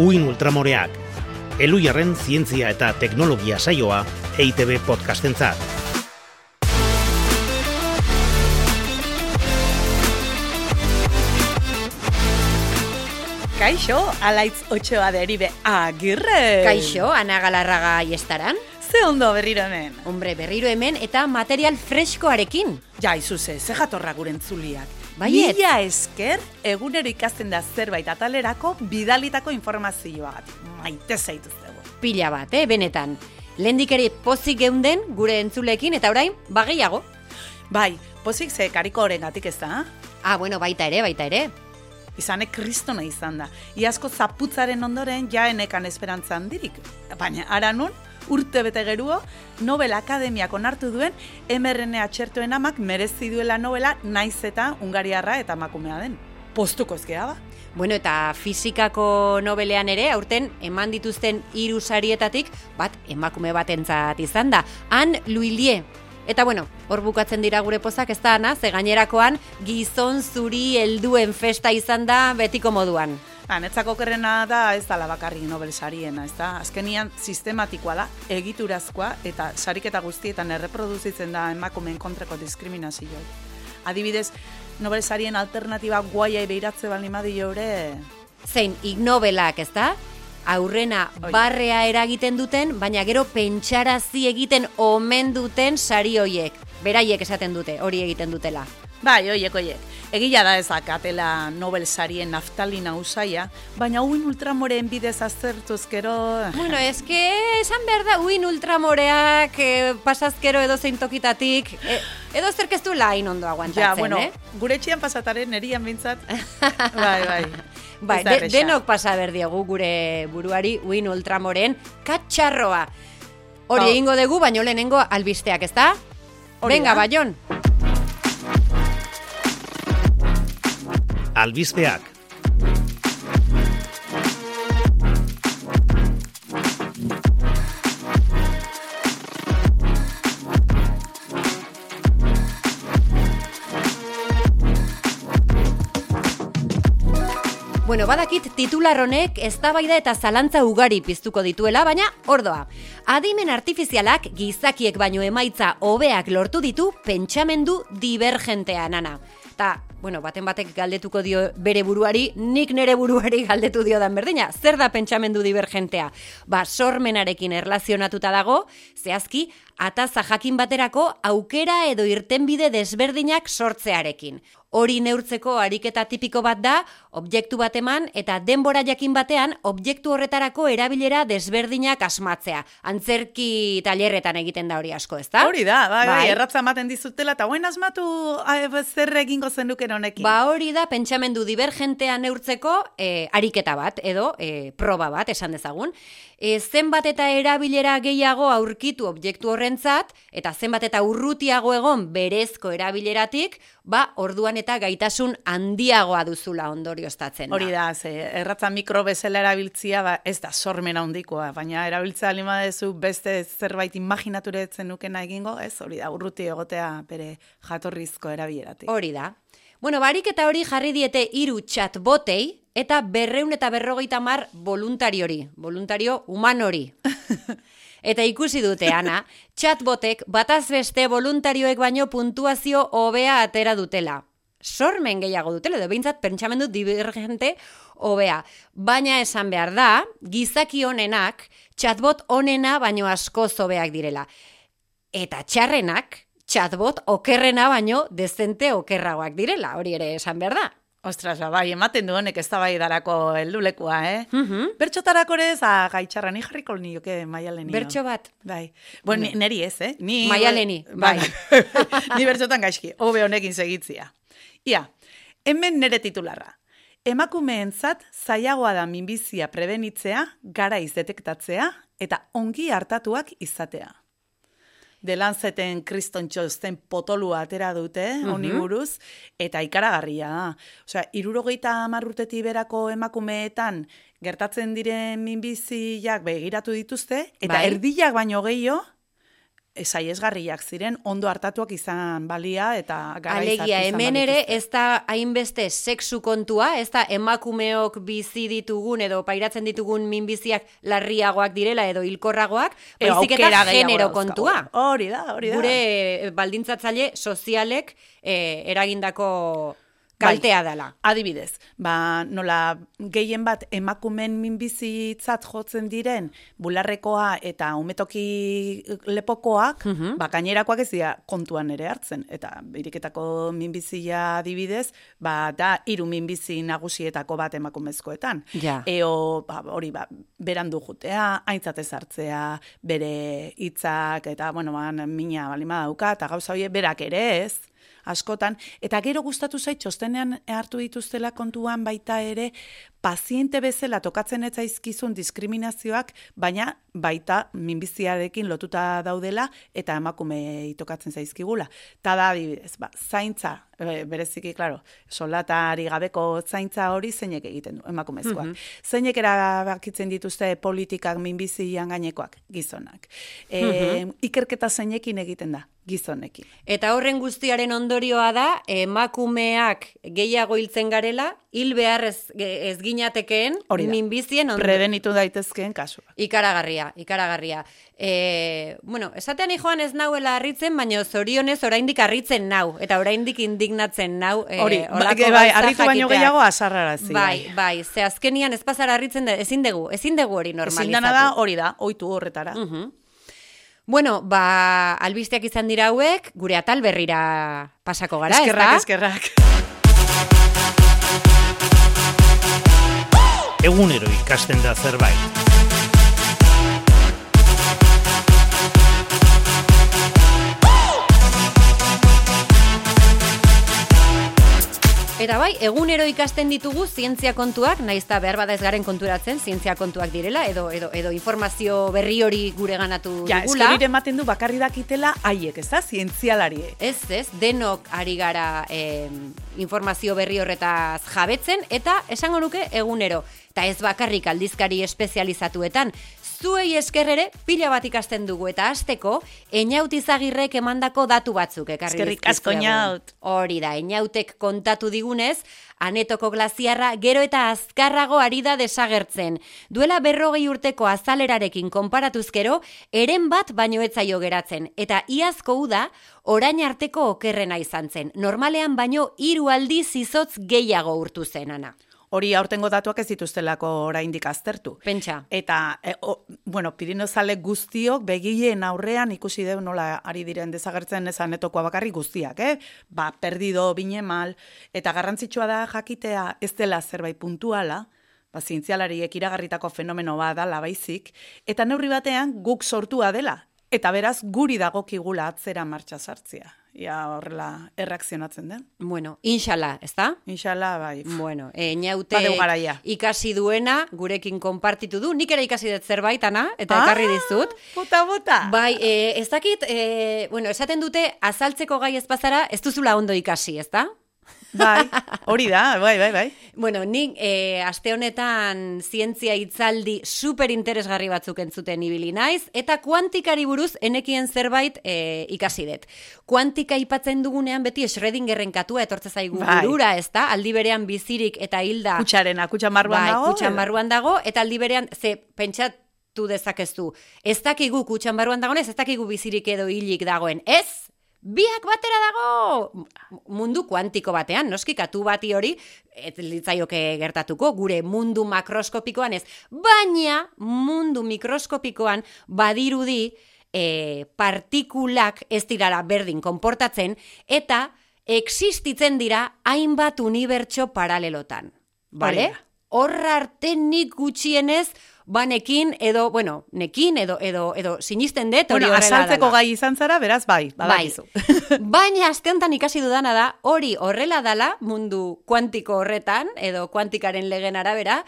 Uin Ultramoreak, Elujarren zientzia eta teknologia saioa EITB podcastentzat. Kaixo, alaitz otxoa deribe agirre. Kaixo, Ana Galarraga iestaran. Ze ondo berriro hemen. Hombre, berriro hemen eta material freskoarekin. Ja, izuze, ze jatorra guren zuliak. Baiet. Mila esker, egunero ikasten da zerbait atalerako bidalitako informazioa. Maite zaituztegu. Pila bat, eh, benetan. Lehendik ere pozik geunden gure entzulekin eta orain bageiago. Bai, pozik ze kariko horrengatik ez da? Ah, bueno, baita ere, baita ere. Izanek kristona izan da. Iazko zaputzaren ondoren jaenekan esperantza handirik. Baina, ara nun, urte bete geruo, Nobel Akademiak onartu duen mRNA txertoen amak merezi duela novela naiz eta Ungariarra eta makumea den. Postuko ezkea ba? Bueno, eta fizikako nobelean ere, aurten eman dituzten hiru sarietatik, bat emakume batentzat izan da. Han Luilie. Eta bueno, hor bukatzen dira gure pozak ez da, ana, ze gainerakoan gizon zuri helduen festa izan da betiko moduan. Ba, netzako kerrena da ez dala bakarrik Nobel sariena, ez da? Azkenian sistematikoa da, egiturazkoa eta sariketa guztietan erreproduzitzen da emakumeen kontrako diskriminazioa. Adibidez, Nobel sarien alternatiba guaiai behiratze bali madio ere... Zein, ignobelak, ez da? Aurrena barrea eragiten duten, baina gero pentsarazi egiten omen duten sari hoiek. Beraiek esaten dute, hori egiten dutela. Bai, oiek, oiek. Egila da ezakatela Nobel sarien naftalina usaia, baina uin ultramoreen bidez aztertuz gero... Bueno, eske esan behar da, uin ultramoreak eh, pasazkero edo zein tokitatik, eh, edo zerk ez du lain ondo aguantatzen, Ja, bueno, eh? gure etxean pasataren nerian bintzat. bai, bai. Bai, Ez de, denok pasa berdiegu gure buruari uin ultramoren katxarroa. Hori Hau. egingo dugu, baino lehenengo albisteak, ezta? Venga, da. Baion. Albisteak, Bueno, badakit titular honek eztabaida eta zalantza ugari piztuko dituela, baina ordoa. Adimen artifizialak gizakiek baino emaitza hobeak lortu ditu pentsamendu divergentean ana. Ta, bueno, baten batek galdetuko dio bere buruari, nik nere buruari galdetu dio dan berdina. Zer da pentsamendu divergentea? Ba, sormenarekin erlazionatuta dago, zehazki, ataza jakin baterako aukera edo irtenbide desberdinak sortzearekin. Hori neurtzeko ariketa tipiko bat da, objektu bat eman eta denbora jakin batean objektu horretarako erabilera desberdinak asmatzea. Antzerki tailerretan egiten da hori asko, ezta? Hori da, bai, bai, Bai. erratza ematen dizutela, eta guen asmatu a, zer egingo zenuken honekin. Ba hori da pentsamendu divergentea neurtzeko e, ariketa bat edo e, proba bat esan dezagun. E, zenbat eta erabilera gehiago aurkitu objektu horrentzat eta zenbat eta urrutiago egon berezko erabileratik, ba orduan eta gaitasun handiagoa duzula ondorioztatzen da. Hori da, ze, erratza mikro bezala erabiltzia, ba, ez da sormen handikoa, baina erabiltza alima dezu beste zerbait imaginature nukena egingo, ez, hori da, urruti egotea bere jatorrizko erabileratik. Hori da. Bueno, barik eta hori jarri diete hiru chatbotei eta berreun eta berrogeita mar voluntariori, voluntario humanori. eta ikusi dute, Ana, chatbotek bataz beste voluntarioek baino puntuazio hobea atera dutela. Sormen gehiago dutela, edo behintzat pentsamendu divergente hobea. Baina esan behar da, gizaki honenak, chatbot honena baino asko hobeak direla. Eta txarrenak, chatbot okerrena baino dezente okerragoak direla, hori ere esan behar da. Ostras, ba, bai, ematen du honek ez da bai darako heldulekua, eh? Mhm. Bertxotarako ere ez, ah, gaitxarra, ni jarriko nioke maialenio. Bertso bat. Bai. Bueno, ni, neri ez, eh? Ni, Maialeni, bai. ni bertxotan gaizki, hobe honekin segitzia. Ia, hemen nere titularra. Emakumeentzat zailagoa da minbizia prebenitzea, garaiz detektatzea eta ongi hartatuak izatea. De Lanceten kriston txosten potolua atera dute, honi buruz, eta ikaragarria da. Osea, irurogeita amarrutetik berako emakumeetan gertatzen diren minbiziak begiratu dituzte, eta Bai. erdiak baino gehiago saiesgarriak ziren, ondo hartatuak izan balia eta garaiz Alegia, hemen ere ez da hainbeste sexu kontua, ez da emakumeok bizi ditugun edo pairatzen ditugun minbiziak larriagoak direla edo hilkorragoak, baizik eta genero kontua. Hori da, hori da. Gure eh, baldintzatzaile sozialek eh, eragindako kaltea dela. Adibidez, ba, nola gehien bat emakumen minbizitzat jotzen diren bularrekoa eta umetoki lepokoak, Mhm. ba, gainerakoak ez dira kontuan ere hartzen. Eta biriketako minbizia adibidez, ba, da hiru minbizi nagusietako bat emakumezkoetan. Ja. Eo, ba, hori, ba, berandu jutea, aintzatez hartzea, bere hitzak eta, bueno, ba, mina balima dauka, eta gauza horiek berak ere ez, askotan, eta gero gustatu zait txostenean hartu dituztela kontuan baita ere paziente bezala tokatzen ez zaizkizun diskriminazioak, baina baita minbiziarekin lotuta daudela eta emakumei tokatzen zaizkigula. Ta da adibidez, ba, zaintza, e, bereziki, claro, solatari gabeko zaintza hori zeinek egiten du, emakumezkoak. Zeinek erabakitzen dituzte politikak minbizian gainekoak, gizonak. E, Ikerketa zeinekin egiten da, gizonekin. Eta horren guztiaren ondorioa da, emakumeak gehiago hiltzen garela, hil behar ez, ez ginatekeen, da. minbizien ondo. Prebenitu daitezkeen kasua. Ikaragarria, ikaragarria. E, bueno, esatean joan ez nauela harritzen, baina zorionez oraindik harritzen nau, eta oraindik indignatzen nau. e, Hori, holako bai, bai, harritu baino gehiago azarrarazi. Bai, bai, ze azkenian ez pasara harritzen da, ezin dugu, ezin dugu hori normalizatu. Ezin dana da hori da, oitu horretara. Mhm. Bueno, ba, albisteak izan dira hauek, gure atal berrira pasako gara, eskerrak, ezta? eskerrak. Egunero ikasten da zerbait. Eta bai, egunero ikasten ditugu zientzia kontuak, naiz eta behar bada ez garen konturatzen, zientzia kontuak direla, edo, edo, edo informazio berri hori gure ganatu Ja, dugula. eskerire ematen du bakarri dakitela haiek, ez da, zientzialariek. Ez, ez, denok ari gara em, informazio berri horretaz jabetzen, eta esango nuke egunero. Eta ez bakarrik aldizkari espezializatuetan, zuei esker ere pila bat ikasten dugu eta hasteko Einaut izagirrek emandako datu batzuk ekarri Eskerrik asko, Einaut. Hori da, Einautek kontatu digunez, anetoko glaziarra gero eta azkarrago ari da desagertzen. Duela berrogei urteko azalerarekin konparatuzkero, eren bat baino etzaio geratzen. Eta iazko uda, orain arteko okerrena izan zen. Normalean baino hiru aldiz izotz gehiago urtu zen, ana. Hori aurtengo datuak ez dituztelako oraindik aztertu. Pentsa. Eta, e, o, bueno, Pirinozale guztiok begileen aurrean ikusi deu nola ari diren desagertzen esan etokoa bakarri guztiak, eh? Ba, perdido, binemal, eta garrantzitsua da jakitea ez dela zerbait puntuala, ba, zientzialariek iragarritako fenomeno bat dala baizik, eta neurri batean guk sortua dela, eta beraz guri dagokigula atzera martxa sartzea. Ia horrela erreakzionatzen den. Bueno, inshala, ezta? Inshallah, bai. Bueno, Einaute Badeu garaia. ikasi duena, gurekin konpartitu du, nik ere ikasi dut zerbait, ana, eta Ah, ekarri dizut. Bota, bota. Bai, e, ez dakit, e, bueno, esaten dute azaltzeko gai ez bazara, ez duzula ondo ikasi, ezta? Bai, hori da, bai, bai, bai. Bueno, nik e, aste honetan zientzia hitzaldi super interesgarri batzuk entzuten ibili naiz, eta kuantikari buruz enekien zerbait e, ikasi dut. Kuantika aipatzen dugunean beti Schrödingerren katua etortze zaigu Bai. burura, ezta? Aldi berean bizirik eta hilda Kutxarena, kutxan barruan bai, dago. kutxan barruan dago, eta aldi berean, ze, pentsatu dezakeztu, ez dakigu kutxan barruan dagoenez, ez dakigu bizirik edo hilik dagoen, ez? Biak batera dago! Mundu kuantiko batean, noski katu bati hori, ez litzaioke gertatuko, gure mundu makroskopikoan ez, baina mundu mikroskopikoan badirudi e, partikulak ez dirala berdin konportatzen, eta existitzen dira hainbat unibertso paralelotan. Bale? Da. Horra arte nik gutxienez, banekin edo, bueno, nekin edo edo edo sinisten dut hori Bueno, asaltzeko gai izan zara, beraz, bai, badakizu. Baina aste honetan ikasi dudana da, hori horrela dala mundu kuantiko horretan, edo kuantikaren legen arabera,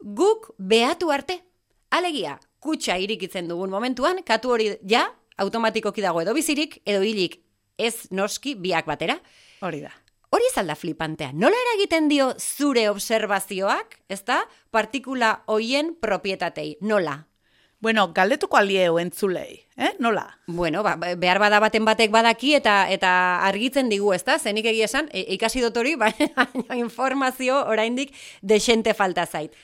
guk behatu arte. Alegia, kutsa irikitzen dugun momentuan, katu hori ja, automatikoki dago edo bizirik, edo hilik ez noski biak batera. Hori da. Hori zalda flipantea. Nola eragiten dio zure observazioak, ezta? Partikula hoien propietatei. Nola? Bueno, galdetuko alieu entzulei, eh? Nola? Bueno, ba, behar bada baten batek badaki eta eta argitzen digu, ezta? Zenik egia esan, e, ikasi dut hori, baina informazio oraindik desente falta zait.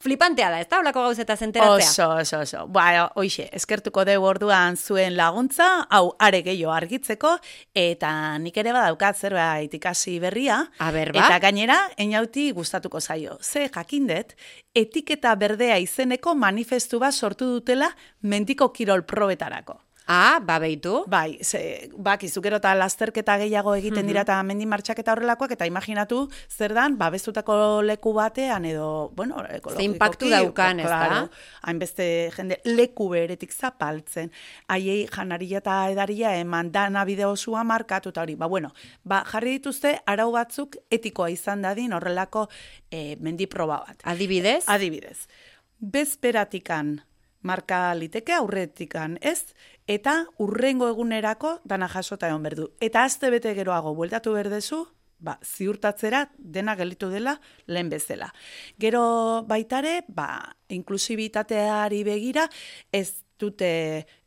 Flipantea da, ez da, holako gauzeta zenteratzea? Oso, oso, oso. Ba, hoxe, eskertuko dugu orduan zuen laguntza, hau, are gehiago argitzeko, eta nik ere badaukat zerbait ikasi berria. A ber, ba? Eta gainera, enauti gustatuko zaio. Ze jakindet, etiketa berdea izeneko manifestu bat sortu dutela mendiko kirol probetarako. Ah, ba behitu. Bai, ze, bak, izukero eta lasterketa gehiago egiten dira eta mendi martxaketa horrelakoak, eta imaginatu zer dan, babestutako leku batean edo, bueno, ekologikoki. Ze impactu daukan, ez da? Hainbeste jende leku beretik zapaltzen, haiei janaria eta edaria eman dana bideo zua markatu eta hori. Ba, bueno, ba, jarri dituzte arau batzuk etikoa izan dadin horrelako eh, mendi proba bat. Adibidez? Adibidez, bezperatikan marka liteke aurretikan, ez? Eta urrengo egunerako dana jasota egon berdu. Eta azte bete geroago bueltatu berdezu, ba, ziurtatzera dena gelitu dela lehen bezala. Gero baitare, ba, inklusibitateari begira, ez dute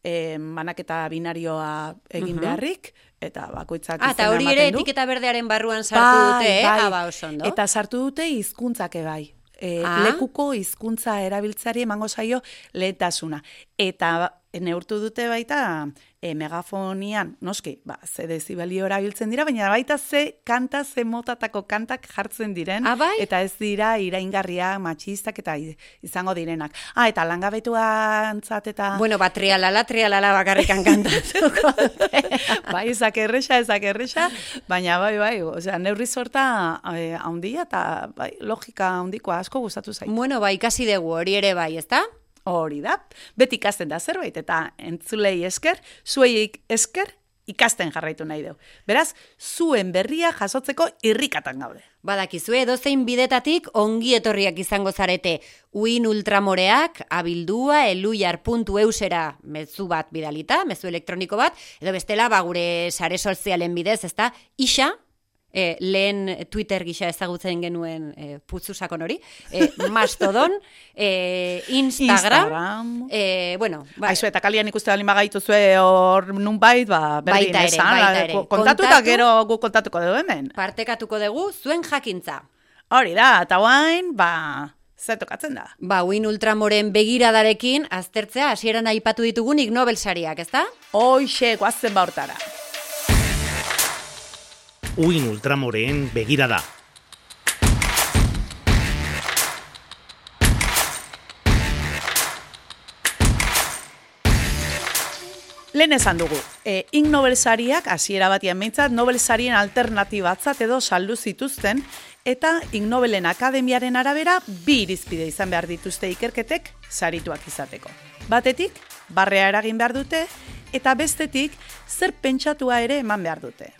eh, banaketa binarioa egin beharrik, eta bakoitzak Ah, eta hori ere etiketa berdearen barruan sartu dute, eh? Ah, ba, oso ondo. Eta sartu dute hizkuntzak bai. E, Ah. Lekuko hizkuntza erabiltzeari emango zaio lehetasuna. Eta neurtu dute baita e, megafonian, noski, ba, ze dezibelio erabiltzen dira, baina baita ze kanta, ze motatako kantak jartzen diren. Ah, bai? Eta ez dira iraingarriak, matxistak eta izango direnak. Ah, eta langabetuantzat eta... Bueno, ba, trialala, trialala bakarrikan kantatuko bai, ezak erresa, ezak erresa, baina bai, bai, osea, neurri sorta eh, handia eta bai, logika handikoa asko gustatu zait. bueno, ba, ikasi dugu hori ere bai, ezta? Hori da, beti ikasten da zerbait, eta entzulei esker, zueik esker, ikasten jarraitu nahi dugu. Beraz, zuen berria jasotzeko irrikatan gaude. Badakizue edozein bidetatik ongi etorriak izango zarete. Uin ultramoreak, abildua, eluiar.eusera mezu bat bidalita, mezu elektroniko bat, edo bestela ba gure sare sozialen bidez, ezta? Isa, e, lehen Twitter gisa ezagutzen genuen e, putzu sakon hori, e, Mastodon, e, Instagram, Instagram. E, bueno, ba, Aizu, eta kalian ikuste balin bagaitu zue hor nunbait, ba, berdin Baita ere, esan, baita la- ere. kontatu eta gero gu kontatuko dugu hemen. partekatuko dugu zuen jakintza. Hori da, eta guain, ba, zer tokatzen da. Ba, Uin Ultramoren begiradarekin aztertzea hasieran aipatu ditugun Ig Nobel sariak, ezta? Hoxe, guazen ba hortara. Uin ultramoreen begirada. Lehen esan dugu, e, Ig Nobel sariak, hasiera batian behintzat, Nobel sarien alternatibatzat edo saldu zituzten, eta Ig Nobelen Akademiaren arabera bi irizpide izan behar dituzte ikerketek sarituak izateko. Batetik, barrea eragin behar dute, eta bestetik, zer pentsatua ere eman behar dute.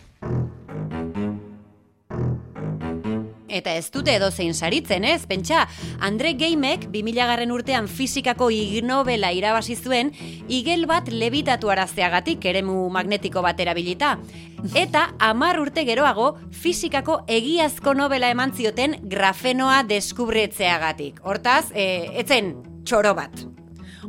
Eta ez dute edozein saritzen, ez? Pentsa, Andre Geimek 2000 garren urtean fizikako Ig Nobela irabazi zuen, igel bat lebitatu arazteagatik eremu magnetiko bat erabilita. Eta hamar urte geroago fizikako egiazko Nobela eman zioten grafenoa deskubretzeagatik. Hortaz, e, etzen txoro bat.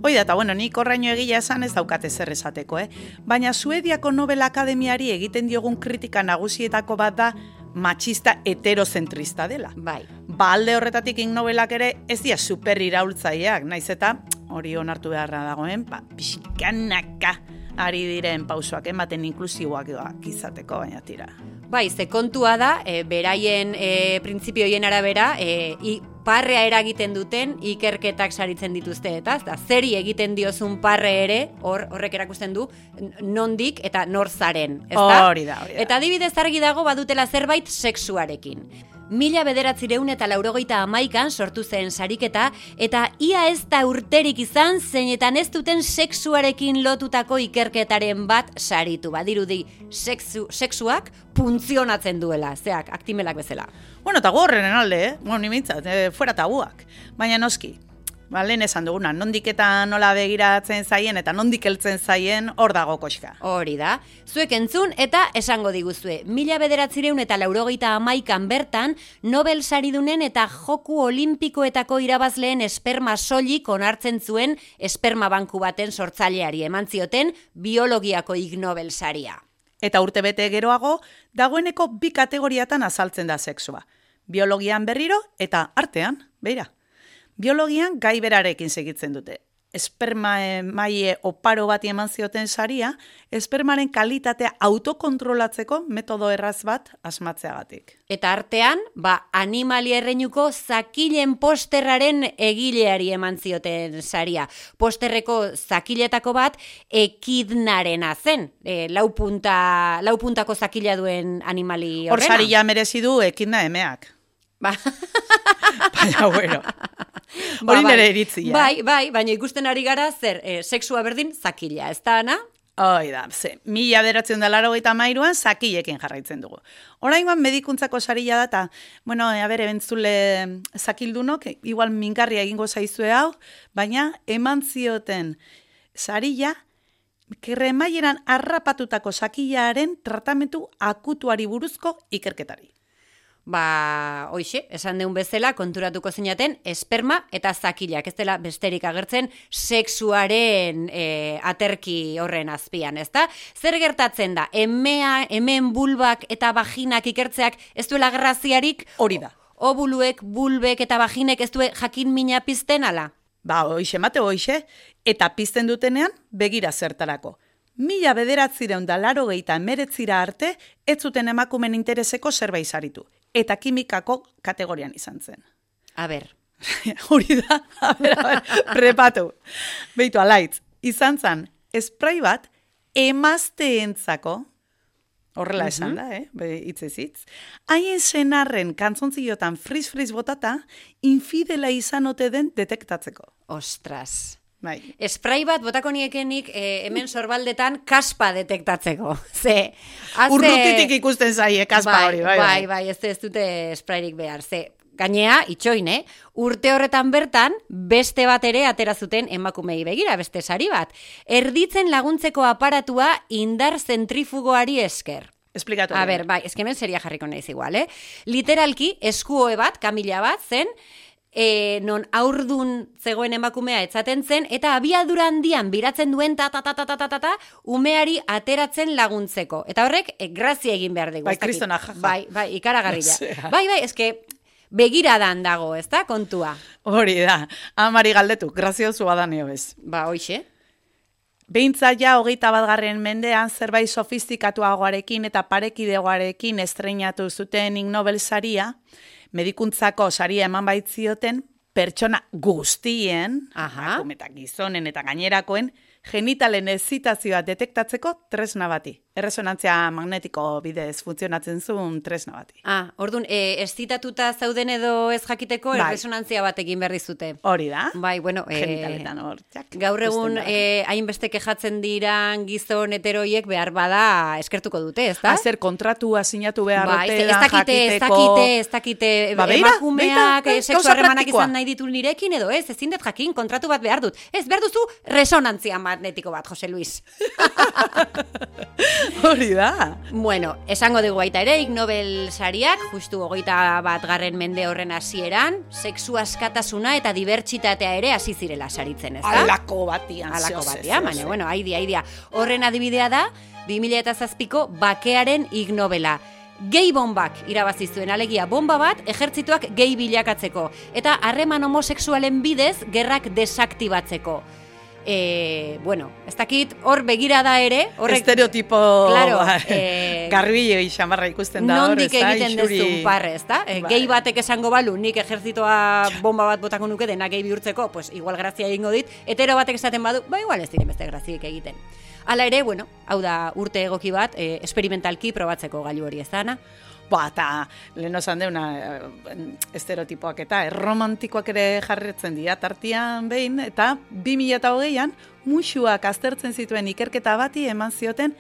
Hoi da, eta bueno, nik horraino egia esan ez daukate zer esateko, eh? Baina Suediako Nobel Akademiari egiten diogun kritika nagusietako bat da matxista heterozentrista dela. Bai. Ba alde horretatik Ig Nobelak ere ez dira super iraultzaileak, naiz eta hori onartu beharra dagoen, ba, pixkanaka ari diren pausoak ematen inklusiboak izateko, baina tira. Bai, ze kontua da, e, beraien e, printzipioien arabera, e, i, parrea eragiten duten ikerketak saritzen dituzte, eta da, zeri egiten diozun parre ere, hor horrek erakusten du, nondik eta nor zaren, ezta? Hori da, hori da. Eta adibidez argi dago badutela zerbait sexuarekin. Mila bederatzireun eta laurogeita amaikan sortu zen sariketa, eta ia ez da urterik izan zeinetan ez duten sexuarekin lotutako ikerketaren bat saritu. Badirudi, sexu, sexuak funtzionatzen duela, zeak, aktimelak bezala. Bueno, eta gorrenen alde, eh? Bueno, ni mintzat, eh, fuera tabuak. Baina noski, Ba, lehen esan duguna, nondik eta nola begiratzen zaien eta nondik heltzen zaien hor dago koxka. Hori da. Zuek entzun eta esango diguzue. Mila bederatzireun eta laurogeita amaikan bertan, Nobel saridunen eta joku olimpikoetako irabazleen esperma soilik onartzen zuen esperma banku baten sortzaileari eman zioten biologiako Ig Nobel saria. Eta urte bete geroago, dagoeneko bi kategoriatan azaltzen da sexua. Biologian berriro eta artean, beira. Biologian gai berarekin segitzen dute. Esperma maie oparo bati eman zioten saria, espermaren kalitatea autokontrolatzeko metodo erraz bat asmatzeagatik. Eta artean, ba, animali erreinuko zakilen posterraren egileari eman zioten saria. Posterreko zakiletako bat ekidnarena zen. E, lau, punta, lau puntako zakila duen animali Hor horrena. saria merezi du ekidna emeak. Ba. Baina, bueno. Ba, Hori bai. nire iritzia. Bai, bai, baina ikusten ari gara zer, e, sexua berdin zakila, ez da, Ana? Hoi da, ze, mila beratzen da laro gaita mairuan, zakilekin jarraitzen dugu. Oraingoan medikuntzako sarila da, eta, bueno, a ber, ebentzule zakildunok, igual mingarria egingo zaizue hau, baina eman zioten sarila, kremaieran harrapatutako sakilaren tratamentu akutuari buruzko ikerketari. Ba, hoixe, esan deun bezala, konturatuko zinaten, esperma eta zakilak, ez dela besterik agertzen sexuaren e, aterki horren azpian, ezta? Zer gertatzen da, emea, hemen bulbak eta vaginak ikertzeak ez duela graziarik, Hori da. obuluek, bulbek eta vaginek ez due jakin mina pizten ala? Ba, hoixe mate hoixe, eta pizten dutenean begira zertarako. Mila bederatzireun da laro gehieta emeretzira arte, ez zuten emakumen intereseko zerbait zaritu. Eta kimikako kategorian izan zen. A ber, Hori da, a ber, a ber, prepatu. Beitu, alaitz, izan zen, esprai bat, emazteentzako, horrela esan da, eh? Be, hitz ez hitz. Haien senarren kantzontziotan friz-friz botata, infidela izan ote den detektatzeko. ostras. Bai. Esprai bat botako niekenik e, hemen sorbaldetan kaspa detektatzeko. Ze, haze- Urrutitik ikusten zaie, kaspa hori, bai, bai, bai, ez, ez dute esprairik behar. Ze, gainea, itxoin, eh? Urte horretan bertan, beste bat ere atera zuten emakumei begira, beste sari bat. Erditzen laguntzeko aparatua indar zentrifugoari esker. Esplikatu. A ber, bai, eske hemen seria jarriko naiz igual, eh? Literalki, eskuoe bat, kamila bat, zen, e, non aurdun zegoen emakumea etzaten zen, eta abiadura handian biratzen duen ta ta ta ta ta ta ta, ta umeari ateratzen laguntzeko. Eta horrek, e, grazia egin behar dugu. Bai, kristona, jaja. Bai, bai, ikaragarria. Bai, bai, eske, begiradan dago, ez da, kontua. Hori da, amari galdetu, graziozu badaneo bez. Ba, hoixe. Beintza ja hogeita batgarren mendean zerbait sofistikatuagoarekin eta parekidegoarekin estreinatu zuten Ig Nobel saria, medikuntzako saria eman baitzioten pertsona guztien, eta gizonen eta gainerakoen, genitalen ezitazioa detektatzeko tresna bati. Erresonantzia magnetiko bidez funtzionatzen zuen tresna bati. Ah, ordun, e, estitatuta zauden edo ez jakiteko, Bai. erresonantzia batekin berri zute. Hori da? Bai, bueno, e, genitaletan hor. txak, Gaur egun da. eh, hainbeste kejatzen diran gizon heteroiek behar bada eskertuko dute, ezta? Ah, zer kontratua sinatu behar Bai, dute ez, ez da dakite, ez dakite, ez dakite Ba, beira, emakumeak harremanak praktikoa. izan nahi ditu nirekin edo ez, ezin dut jakin kontratu bat behar dut. Ez, behar duzu resonantzia magnetiko bat, Jose Luis. Hori da. Bueno, esango dugu baita ere, Ig Nobel sariak, justu hogeita bat garren mende horren hasieran, sexu askatasuna eta dibertsitatea ere hasi zirela saritzen, ezta? Alako batian. Alako batia, baina, bueno, aidia, aidia. Horren adibidea da, 2007ko bakearen Ig Nobela. Gei bombak irabazi zuen alegia bomba bat ejertzituak gehi bilakatzeko eta harreman homosexualen bidez gerrak desaktibatzeko. E, bueno, ez dakit hor begira da ere, horrek Estereotipo Claro, ba, eh, garbile xamarra ikusten da hor, nondik ez da, egiten isuri- duzun parre, ez da? E, Bai. Gehi batek esango balu, nik ejertzitoa bomba bat botako nuke dena gehi bihurtzeko, pues igual grazia egingo dit, hetero batek esaten badu, ba igual ez diren beste graziek egiten. Hala ere, bueno, hau da urte egoki bat, e, esperimentalki probatzeko gailu hori ez da, Ana? Ba, eta lehen osan deuna eh, estereotipoak eta erromantikoak ere jarretzen dira tartian behin, eta 2008an musuak aztertzen zituen ikerketa bati eman zioten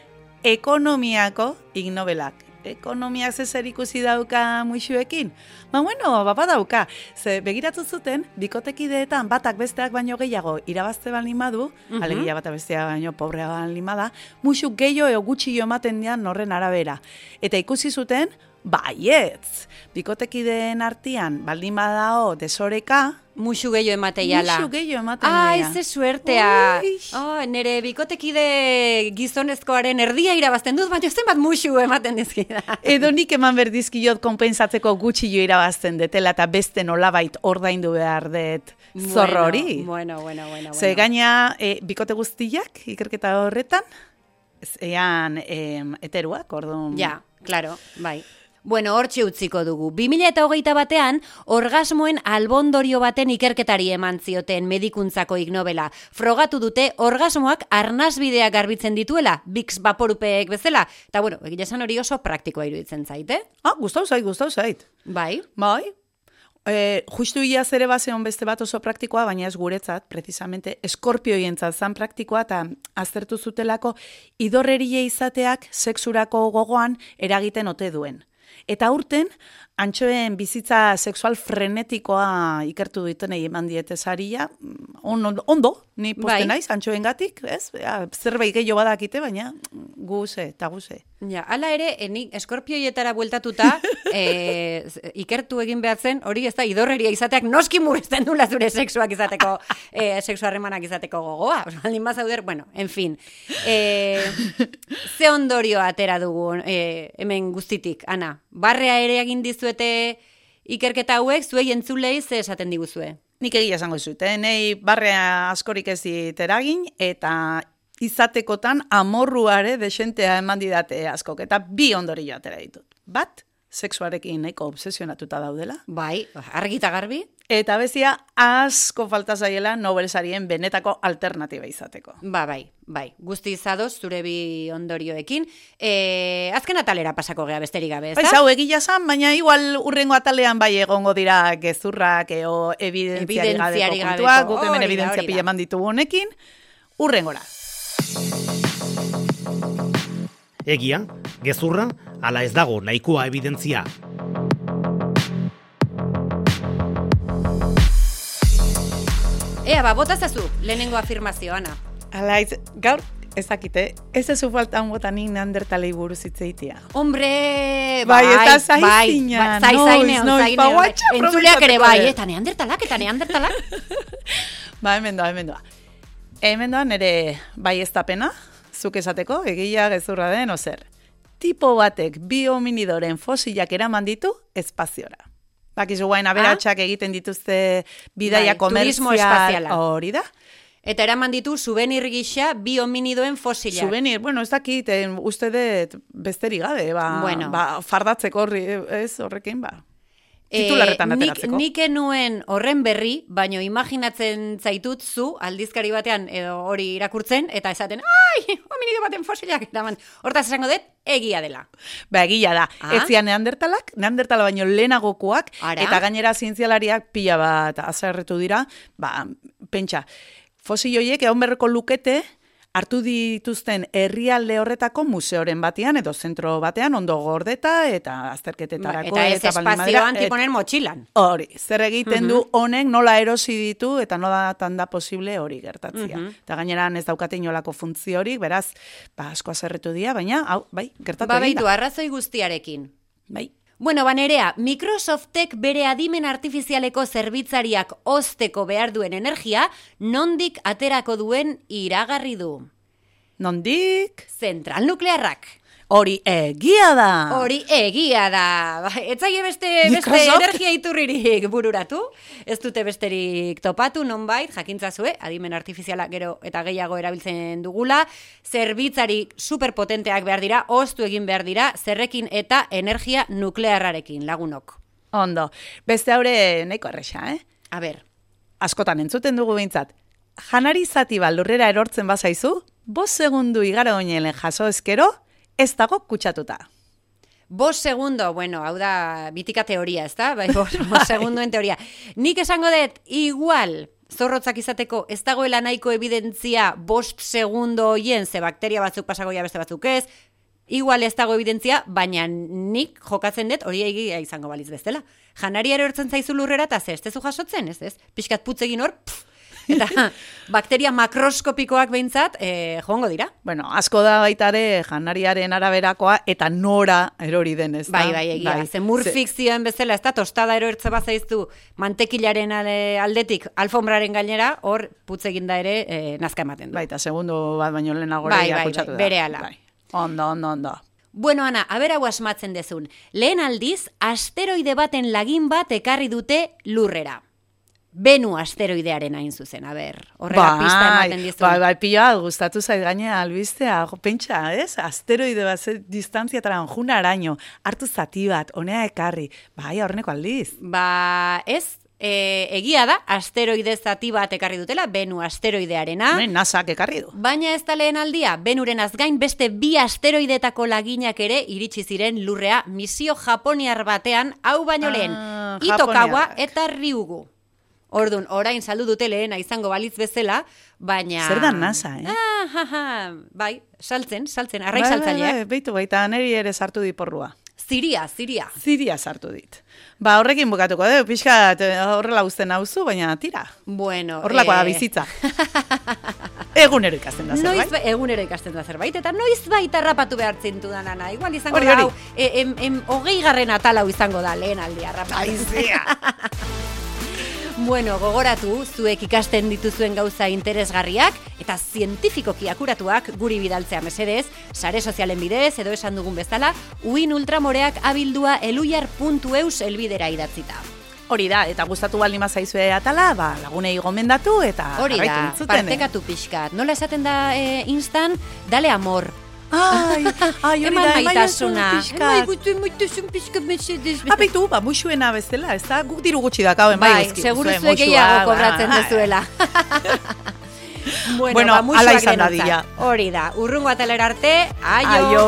ekonomiako ignobelak. ekonomiak zezer ikusi dauka muixuekin? Ba, bueno, bapa dauka. Ze begiratu zuten, bikotekideetan batak besteak baino gehiago irabazte baldin badu, Mhm. alegia bata bestea baino pobrea baldin bada, muixu gehiago gutxi ematen dian norren arabera. Eta ikusi zuten, baietz, bikotekideen artian baldin badao desoreka, Muxu gehiago emateiala. muixu gehiago ematen dira. ze suertea. Uix. Oh, nere bikotekide gizonezkoaren erdia irabazten dut, baina zenbat muxu ematen dizkida. Edo nik eman berdizkiot konpensatzeko gutxi jo irabazten detela eta beste nolabait ordaindu behar dut zorro hori. Bueno, bueno, bueno. Ze bueno. gaina e, bikote guztiak ikerketa horretan, ez- ean em, eteruak, orduan. Ja, claro, bai. Bueno, hortxe utziko dugu. 2008 batean, orgasmoen albondorio baten ikerketari eman zioten medikuntzako ignobela. Frogatu dute orgasmoak arnasbideak garbitzen dituela, Bix vaporupeek bezala. Eta bueno, egia esan hori oso praktikoa iruditzen zaite. Ah, gustau zait, gustau zait. Bai, Bai, e, justu iaz ere bazeon beste bat oso praktikoa, baina ez guretzat, precisamente, eskorpioientzat zan praktikoa, eta aztertu zutelako idorrerie izateak sexurako gogoan eragiten ote duen. Eta urten, antxoen bizitza sexual frenetikoa ikertu dutenei eman diete saria, mm, ondo, ondo ni poste Bai. naiz, antxoen gatik, ez? Zerbait gehiago badakite, baina guze, eta guze. Ja, hala ere, enik eskorpioietara bueltatuta, e, ikertu egin behar zen, hori ez da, idorreria izateak noski murrizten dula zure sexuak izateko, e, sexu harremanak izateko gogoa. Baldin bazauder, bueno, en fin. E, ze ondorio atera dugu e, hemen guztitik, Ana? Barrea ere egin dizuete ikerketa hauek, zuei entzulei ze esaten diguzue? Nik egia esango zut, eh? Nei barrea askorik ez dit eragin, eta izatekotan amorruare desentea eman didate askok, eta bi ondorio atera ditut. Bat, sexuarekin nahiko obsesionatuta daudela, Bai, argita garbi? eta bezia asko falta zaiela Nobelsarien benetako alternatiba izateko. Ba, bai, bai. Guzti izadoz, zure bi ondorioekin. E, azken atalera pasako gea besterik gabe, ez Bai, da? hau egia zan, baina igual urrengo atalean bai egongo dira gezurrak eo evidentziari Evidentziari gabeko kontuak, guk hemen evidentzia pila eman ditugu honekin, urrengora. Egia, gezurra, ala ez dago nahikoa evidentzia. Ea, ba, bota zazu, lehenengo afirmazio, Ana. Alaiz, gaur, ezakite, ez ezu faltan bota nik neandertalei buruz hitzeitia. Hombre, Bai, bai, eta bai, zina, bai, zai, noiz, zaineon, noiz, zaineon, ba, bai. guatxa Entzuleak ere bai, eta neandertalak, eta neandertalak. Ba, hemen doa, hemen doa. Hemen doa nire bai ez tapena, zuk esateko, egia gezurra den, ozer. Tipo batek bi hominidoren fosilak eraman ditu espaziora. Bakizu guain aberatsak egiten dituzte bidaia Bai, espaziala. hori da. Eta eraman ditu souvenir gisa bi hominidoen fosilak. Souvenir, bueno, ez dakit, eh, uste dut besterik gabe, ba, Bueno. ba, fardatzeko horri, ez horrekin, ba. Titularretan nik, ateratzeko. nik enuen horren berri, baino imaginatzen zaitut zu, aldizkari batean edo hori irakurtzen, eta esaten, ai, hominido baten fosilak eraman. Hortaz esango dut, egia dela. Ba, egia da. Ah. Ez zian neandertalak, neandertala baino lehenagokoak, Ara. eta gainera zientzialariak pila bat azerretu dira, ba, pentsa, fosil horiek egon berreko lukete, hartu dituzten herrialde horretako museoren batean edo zentro batean ondo gordeta eta azterketetarako eta ez espazio badira, antiponen motxilan. Hori, zer egiten du honek nola erosi ditu eta nola tan da posible hori gertatzea. Eta gainera ez daukate inolako funtziorik, beraz, ba, asko azerretu dira, baina, hau, bai, gertatu Ba, baitu, arrazoi guztiarekin. Bai. Bueno, banerea, Microsoftek bere adimen artifizialeko zerbitzariak osteko behar duen energia, nondik aterako duen iragarri du. Nondik? Zentral nuklearrak. Hori egia da. Hori egia da. Ba, Ez zaie beste, beste energia iturririk bururatu. Ez dute besterik topatu, nonbait, jakintzazue, adimen artifiziala gero eta gehiago erabiltzen dugula. Zerbitzari superpotenteak behar dira, ostu egin behar dira, zerrekin eta energia nuklearrarekin lagunok. Ondo. Beste haure nahiko erresa, eh? A ber, Askotan entzuten dugu behintzat. Janari zati bat lurrera erortzen bazaizu, bos segundu igara oinelen jaso ezkero, ez dago kutsatuta. Bos segundo, bueno, hau da bitika teoria, ez da? Bai, bos, bos segunduen teoria. Nik esango dut, igual, zorrotzak izateko ez dagoela nahiko evidentzia bost segundo hoien, ze bakteria batzuk pasagoia beste batzuk ez, Igual ez dago evidentzia, baina nik jokatzen dut hori egia izango baliz bezala. Janari erortzen zaizu lurrera eta ze, ez tezu jasotzen, ez ez? Piskat putzegin hor, pff, eta bakteria makroskopikoak behintzat, e, joango dira. Bueno, asko da baita ere janariaren araberakoa eta nora erori den, ez da? Bai, bai, egia. Bai. Ze murfikzioen bezala, ez da, tostada erortze bazaiztu mantekilaren aldetik alfombraren gainera, hor putzeginda ere e, nazka ematen du. Bai, eta segundo bat baino lehenago Bai, bai, bai, da. berehala. Bai. Ondo, ondo, ondo. Bueno, Ana, aber hau asmatzen dezun. Lehen aldiz, asteroide baten lagin bat ekarri dute lurrera. Benu asteroidearen hain zuzen, aber, horrela pista ematen dizun. bai, bai, pila, gustatu zait gainea albistea, pentsa, ez? Asteroide bat ze distantziatara juna araño, hartu zati bat, honea ekarri, bai, horreneko aldiz. Ba, ez, e, egia da, asteroide zati bat ekarri dutela, Benu asteroidearena. Ne, nasak ekarri du. Baina ez da lehen aldia, Benuren azgain beste bi asteroidetako laginak ere iritsi ziren lurrea misio japoniar batean, hau baino lehen, Ah, Itokawa eta Ryugu. Ordun, orain saldu dute lehena izango balitz bezala, baina... Zer da NASA, eh? Ah, ha, ha, bai, saltzen, saltzen, Bai, arrai bai, saltzaileak. bai, Beitu, baita neri ere sartu diporrua. Ziria, ziria. Ziria sartu dit. Ba, horrekin bukatuko, dugu, pixka horrela uzten nauzu, baina tira. Bueno, Horrelakoa da eh, bizitza. Egunero ikasten da Noiz zerbait. ba, egunero ikasten da zerbait, eta noiz baita harrapatu behar zintu da nana. Igual izango Hori, da, hori. hau, e, em, em, hogei garren atal hau izango da lehen aldi harrapatu. Aizea. Bueno, gogoratu, zuek ikasten dituzuen gauza interesgarriak eta zientifikoki akuratuak guri bidaltzea mesedez, sare sozialen bidez edo esan dugun bezala, uin ultramoreak abildua eluiar.eus elbidera idatzita. Hori da, eta gustatu baldin bazaizue atala, ba, lagunei gomendatu eta Hori da, eh? partekatu pixkat. Nola esaten da e, instan, dale amor. Ai, ai, hori da, maitasuna. Eman maitasun pixkat mesedez. Apitu, ba, musuena bezala, ez da, guk diru gutxi dakauen, bai, Bai, seguru zuen zuek gehiago ba, kobratzen dezuela. bueno, Bueno, ba, musuak hala izan dadila. Hori da, urrungo atalera arte, aio! Aio.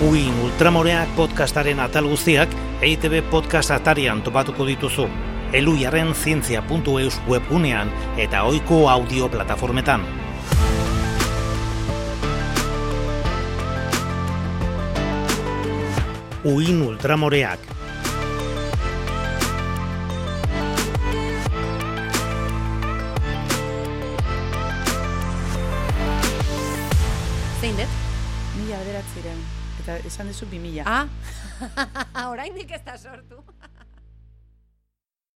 Uin Ultramoreak podcastaren atal guztiak EITB podcast atarian topatuko dituzu. Eluiaren zientzia.eus webgunean eta ohiko audio plataformetan. Uin Ultramoreak Zein dut? Mila bederatziren, eta esan duzu bi mila. Ah, oraindik ez da sortu.